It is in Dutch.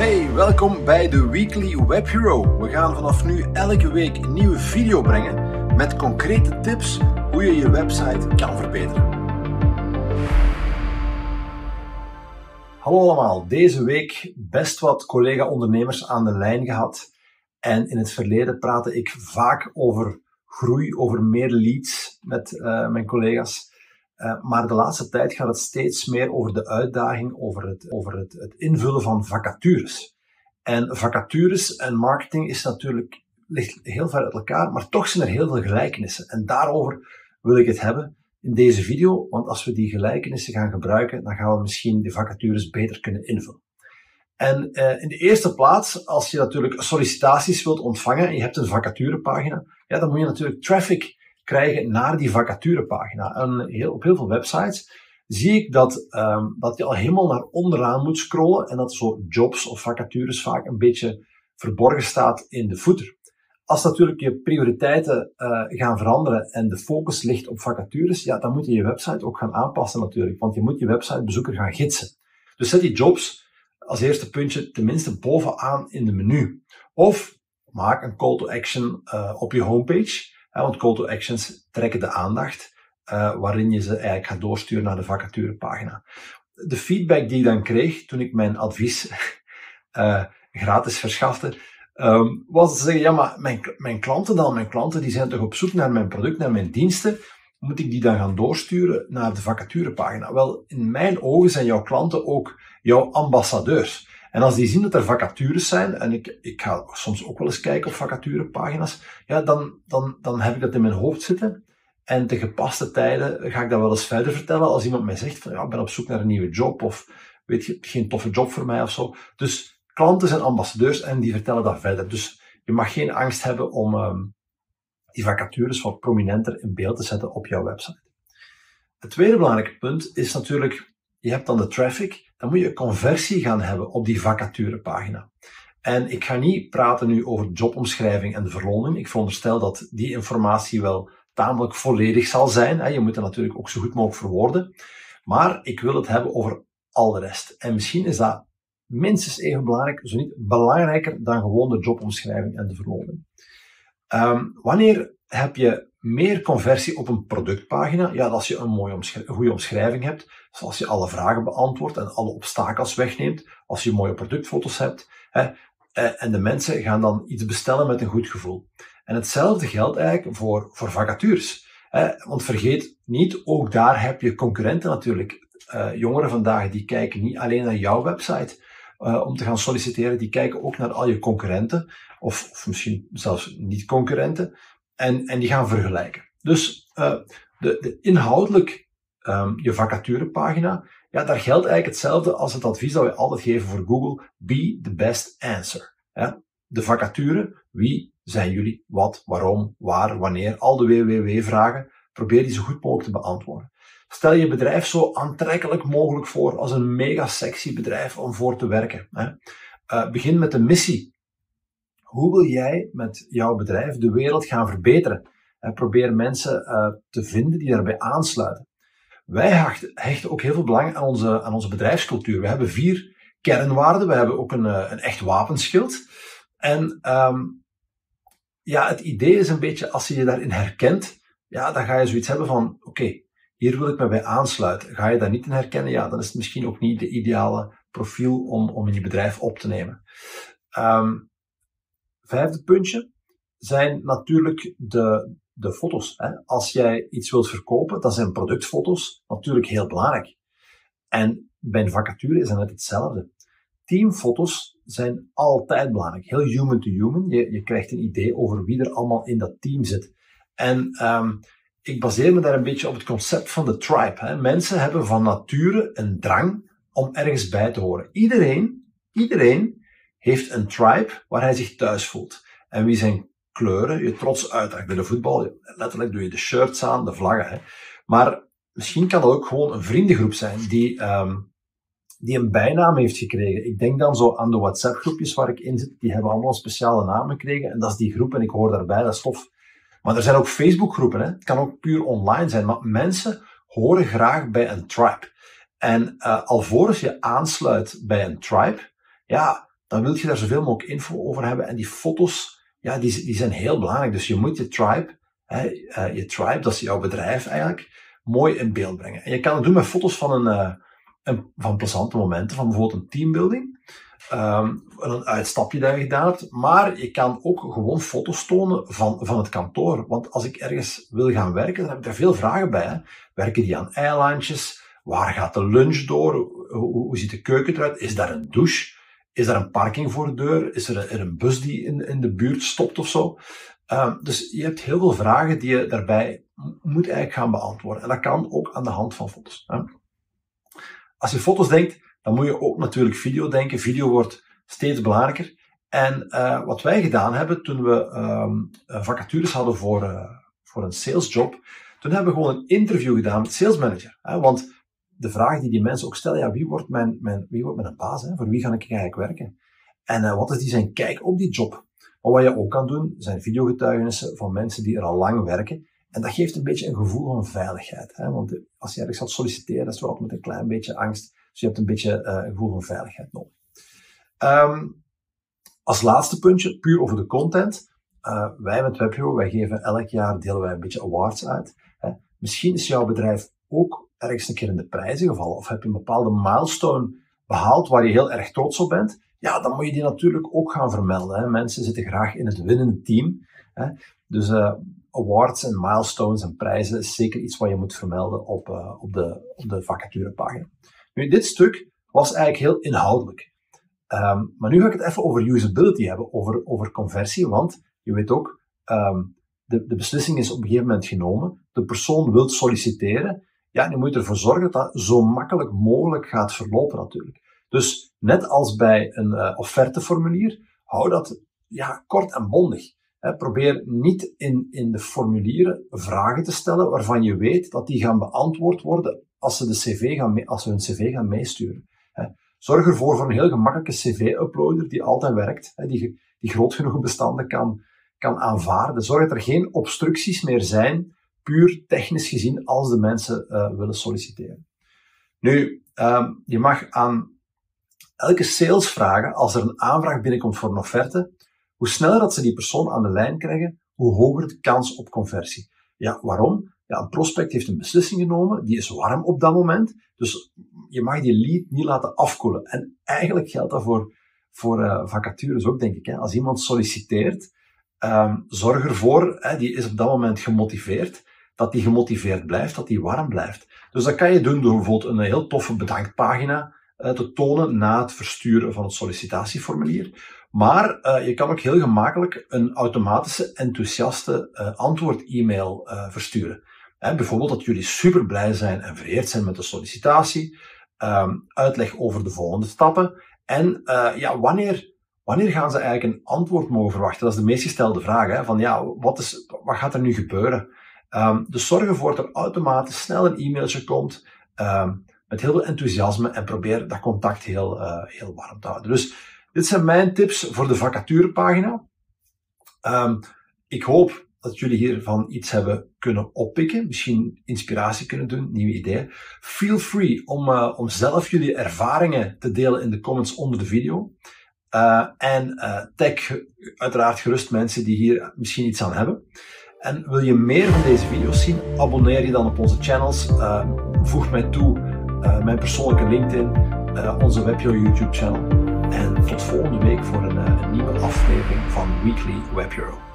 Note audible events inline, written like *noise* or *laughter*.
Hey, welkom bij de Weekly Web Hero. We gaan vanaf nu elke week een nieuwe video brengen met concrete tips hoe je je website kan verbeteren. Hallo allemaal, deze week best wat collega-ondernemers aan de lijn gehad. En in het verleden praatte ik vaak over groei, over meer leads met uh, mijn collega's. Uh, maar de laatste tijd gaat het steeds meer over de uitdaging, over het, over het, het invullen van vacatures. En vacatures en marketing is natuurlijk, ligt heel ver uit elkaar, maar toch zijn er heel veel gelijkenissen. En daarover wil ik het hebben in deze video, want als we die gelijkenissen gaan gebruiken, dan gaan we misschien de vacatures beter kunnen invullen. En uh, in de eerste plaats, als je natuurlijk sollicitaties wilt ontvangen en je hebt een vacaturepagina, ja, dan moet je natuurlijk traffic krijgen naar die vacaturepagina. En heel, op heel veel websites zie ik dat, um, dat je al helemaal naar onderaan moet scrollen en dat zo jobs of vacatures vaak een beetje verborgen staat in de footer. Als natuurlijk je prioriteiten uh, gaan veranderen en de focus ligt op vacatures, ja, dan moet je je website ook gaan aanpassen natuurlijk, want je moet je websitebezoeker gaan gidsen. Dus zet die jobs als eerste puntje tenminste bovenaan in de menu. Of maak een call to action uh, op je homepage want call to actions trekken de aandacht, uh, waarin je ze eigenlijk gaat doorsturen naar de vacaturepagina. De feedback die ik dan kreeg toen ik mijn advies uh, *laughs* gratis verschafte, um, was te zeggen, ja, maar mijn, mijn klanten dan, mijn klanten die zijn toch op zoek naar mijn product, naar mijn diensten, moet ik die dan gaan doorsturen naar de vacaturepagina? Wel, in mijn ogen zijn jouw klanten ook jouw ambassadeurs. En als die zien dat er vacatures zijn, en ik, ik ga soms ook wel eens kijken op vacaturepagina's, ja, dan, dan, dan heb ik dat in mijn hoofd zitten. En te gepaste tijden ga ik dat wel eens verder vertellen als iemand mij zegt van ja, ik ben op zoek naar een nieuwe job of weet je, geen toffe job voor mij of zo. Dus klanten zijn ambassadeurs en die vertellen dat verder. Dus je mag geen angst hebben om um, die vacatures wat prominenter in beeld te zetten op jouw website. Het tweede belangrijke punt is natuurlijk, je hebt dan de traffic dan moet je conversie gaan hebben op die vacaturepagina. En ik ga niet praten nu over jobomschrijving en de verloning. Ik veronderstel dat die informatie wel tamelijk volledig zal zijn. Je moet het natuurlijk ook zo goed mogelijk verwoorden. Maar ik wil het hebben over al de rest. En misschien is dat minstens even belangrijk, zo niet belangrijker dan gewoon de jobomschrijving en de verloning. Um, wanneer heb je meer conversie op een productpagina? Ja, als je een mooie een goede omschrijving hebt, zoals je alle vragen beantwoordt en alle obstakels wegneemt, als je mooie productfoto's hebt, hè, eh, en de mensen gaan dan iets bestellen met een goed gevoel. En hetzelfde geldt eigenlijk voor, voor vacatures. Hè, want vergeet niet, ook daar heb je concurrenten natuurlijk. Uh, jongeren vandaag die kijken niet alleen naar jouw website uh, om te gaan solliciteren, die kijken ook naar al je concurrenten, of, of misschien zelfs niet concurrenten, en, en die gaan vergelijken. Dus uh, de, de inhoudelijk um, je vacaturepagina, ja, daar geldt eigenlijk hetzelfde als het advies dat we altijd geven voor Google. Be the best answer. De vacature, wie zijn jullie, wat, waarom, waar, wanneer, al de www-vragen, probeer die zo goed mogelijk te beantwoorden. Stel je bedrijf zo aantrekkelijk mogelijk voor als een mega sexy bedrijf om voor te werken. Hè. Uh, begin met de missie. Hoe wil jij met jouw bedrijf de wereld gaan verbeteren? Uh, probeer mensen uh, te vinden die daarbij aansluiten. Wij hechten ook heel veel belang aan onze, aan onze bedrijfscultuur. We hebben vier kernwaarden. We hebben ook een, een echt wapenschild. En um, ja, het idee is een beetje, als je je daarin herkent, ja, dan ga je zoiets hebben van, oké, hier wil ik me bij aansluiten. Ga je daar niet in herkennen, ja, dan is het misschien ook niet de ideale profiel om, om in je bedrijf op te nemen. Um, vijfde puntje zijn natuurlijk de, de foto's. Hè. Als jij iets wilt verkopen, dan zijn productfoto's natuurlijk heel belangrijk. En bij een vacature is dat net hetzelfde. Teamfoto's zijn altijd belangrijk. Heel human to human. Je, je krijgt een idee over wie er allemaal in dat team zit. En um, ik baseer me daar een beetje op het concept van de tribe. Hè. Mensen hebben van nature een drang om ergens bij te horen. Iedereen, iedereen heeft een tribe waar hij zich thuis voelt. En wie zijn kleuren je trots uitdraagt. Bij de voetbal, letterlijk doe je de shirts aan, de vlaggen. Hè. Maar misschien kan dat ook gewoon een vriendengroep zijn die, um, die een bijnaam heeft gekregen. Ik denk dan zo aan de WhatsApp-groepjes waar ik in zit. Die hebben allemaal speciale naam gekregen. En dat is die groep en ik hoor daarbij, dat is tof. Maar er zijn ook Facebook-groepen. Het kan ook puur online zijn. Maar mensen horen graag bij een tribe. En uh, alvorens je aansluit bij een tribe, ja, dan wil je daar zoveel mogelijk info over hebben. En die foto's, ja, die, die zijn heel belangrijk. Dus je moet je tribe, hè, uh, je tribe, dat is jouw bedrijf eigenlijk, mooi in beeld brengen. En je kan het doen met foto's van een, een van plezante momenten, van bijvoorbeeld een teambuilding. Um, een uitstapje dat je gedaan hebt. Maar je kan ook gewoon foto's tonen van, van het kantoor. Want als ik ergens wil gaan werken, dan heb ik daar veel vragen bij. Hè. Werken die aan eilandjes? Waar gaat de lunch door? Hoe, hoe ziet de keuken eruit? Is daar een douche? Is er een parking voor de deur? Is er een, een bus die in, in de buurt stopt of zo? Um, dus je hebt heel veel vragen die je daarbij moet eigenlijk gaan beantwoorden. En dat kan ook aan de hand van foto's. Hè. Als je foto's denkt, dan moet je ook natuurlijk video denken. Video wordt steeds belangrijker. En uh, wat wij gedaan hebben toen we um, vacatures hadden voor, uh, voor een salesjob, toen hebben we gewoon een interview gedaan met sales manager. Hè? Want de vraag die die mensen ook stellen, ja, wie wordt mijn, mijn, wie wordt mijn baas? Hè? Voor wie ga ik eigenlijk werken? En uh, wat is die zijn kijk op die job? Maar wat je ook kan doen, zijn videogetuigenissen van mensen die er al lang werken. En dat geeft een beetje een gevoel van veiligheid. Hè? Want als je ergens gaat solliciteren, dat is wel met een klein beetje angst. Dus je hebt een beetje uh, een gevoel van veiligheid nodig. Um, als laatste puntje, puur over de content. Uh, wij met WebHero, wij geven elk jaar, delen wij een beetje awards uit. Hè? Misschien is jouw bedrijf ook ergens een keer in de prijzen gevallen. Of heb je een bepaalde milestone behaald waar je heel erg trots op bent. Ja, dan moet je die natuurlijk ook gaan vermelden. Hè? Mensen zitten graag in het winnende team. Hè? Dus uh, awards en milestones en prijzen is zeker iets wat je moet vermelden op, uh, op, de, op de vacaturepagina. Nu, dit stuk was eigenlijk heel inhoudelijk. Um, maar nu ga ik het even over usability hebben, over, over conversie, want je weet ook, um, de, de beslissing is op een gegeven moment genomen, de persoon wil solliciteren, ja, moet je ervoor zorgen dat dat zo makkelijk mogelijk gaat verlopen natuurlijk. Dus net als bij een uh, offerteformulier, hou dat ja, kort en bondig. Probeer niet in, in de formulieren vragen te stellen waarvan je weet dat die gaan beantwoord worden als ze, de CV gaan als ze hun cv gaan meesturen. Zorg ervoor voor een heel gemakkelijke cv-uploader die altijd werkt, die, die groot genoeg bestanden kan, kan aanvaarden. Zorg dat er geen obstructies meer zijn, puur technisch gezien, als de mensen uh, willen solliciteren. Nu, um, je mag aan elke sales vragen, als er een aanvraag binnenkomt voor een offerte, hoe sneller dat ze die persoon aan de lijn krijgen, hoe hoger de kans op conversie. Ja, waarom? Ja, een prospect heeft een beslissing genomen, die is warm op dat moment, dus je mag die lead niet laten afkoelen. En eigenlijk geldt dat voor, voor uh, vacatures ook, denk ik. Hè. Als iemand solliciteert, um, zorg ervoor, hè, die is op dat moment gemotiveerd, dat die gemotiveerd blijft, dat die warm blijft. Dus dat kan je doen door bijvoorbeeld een heel toffe bedankpagina uh, te tonen na het versturen van het sollicitatieformulier. Maar uh, je kan ook heel gemakkelijk een automatische, enthousiaste uh, antwoord-e-mail versturen. Hè, bijvoorbeeld dat jullie super blij zijn en vereerd zijn met de sollicitatie, um, uitleg over de volgende stappen en ja, wanneer, wanneer gaan ze eigenlijk een antwoord mogen verwachten? Dat is de meest gestelde vraag. Hè, van ja, wat, is, wat gaat er nu gebeuren? Um, dus zorg ervoor dat er automatisch snel een e-mailtje komt um, met heel veel enthousiasme en probeer dat contact heel, uh, heel warm te houden. Dus dit zijn mijn tips voor de vacaturepagina. Um, ik hoop dat jullie hiervan iets hebben kunnen oppikken, misschien inspiratie kunnen doen, nieuwe ideeën. Feel free om, uh, om zelf jullie ervaringen te delen in de comments onder de video. Uh, en tag uiteraard gerust mensen die hier misschien iets aan hebben. En wil je meer van deze video's zien, abonneer je dan op onze channels. voeg mij toe, mijn persoonlijke LinkedIn, onze WebHero YouTube channel. En tot volgende week voor een, een nieuwe aflevering van Weekly WebHero.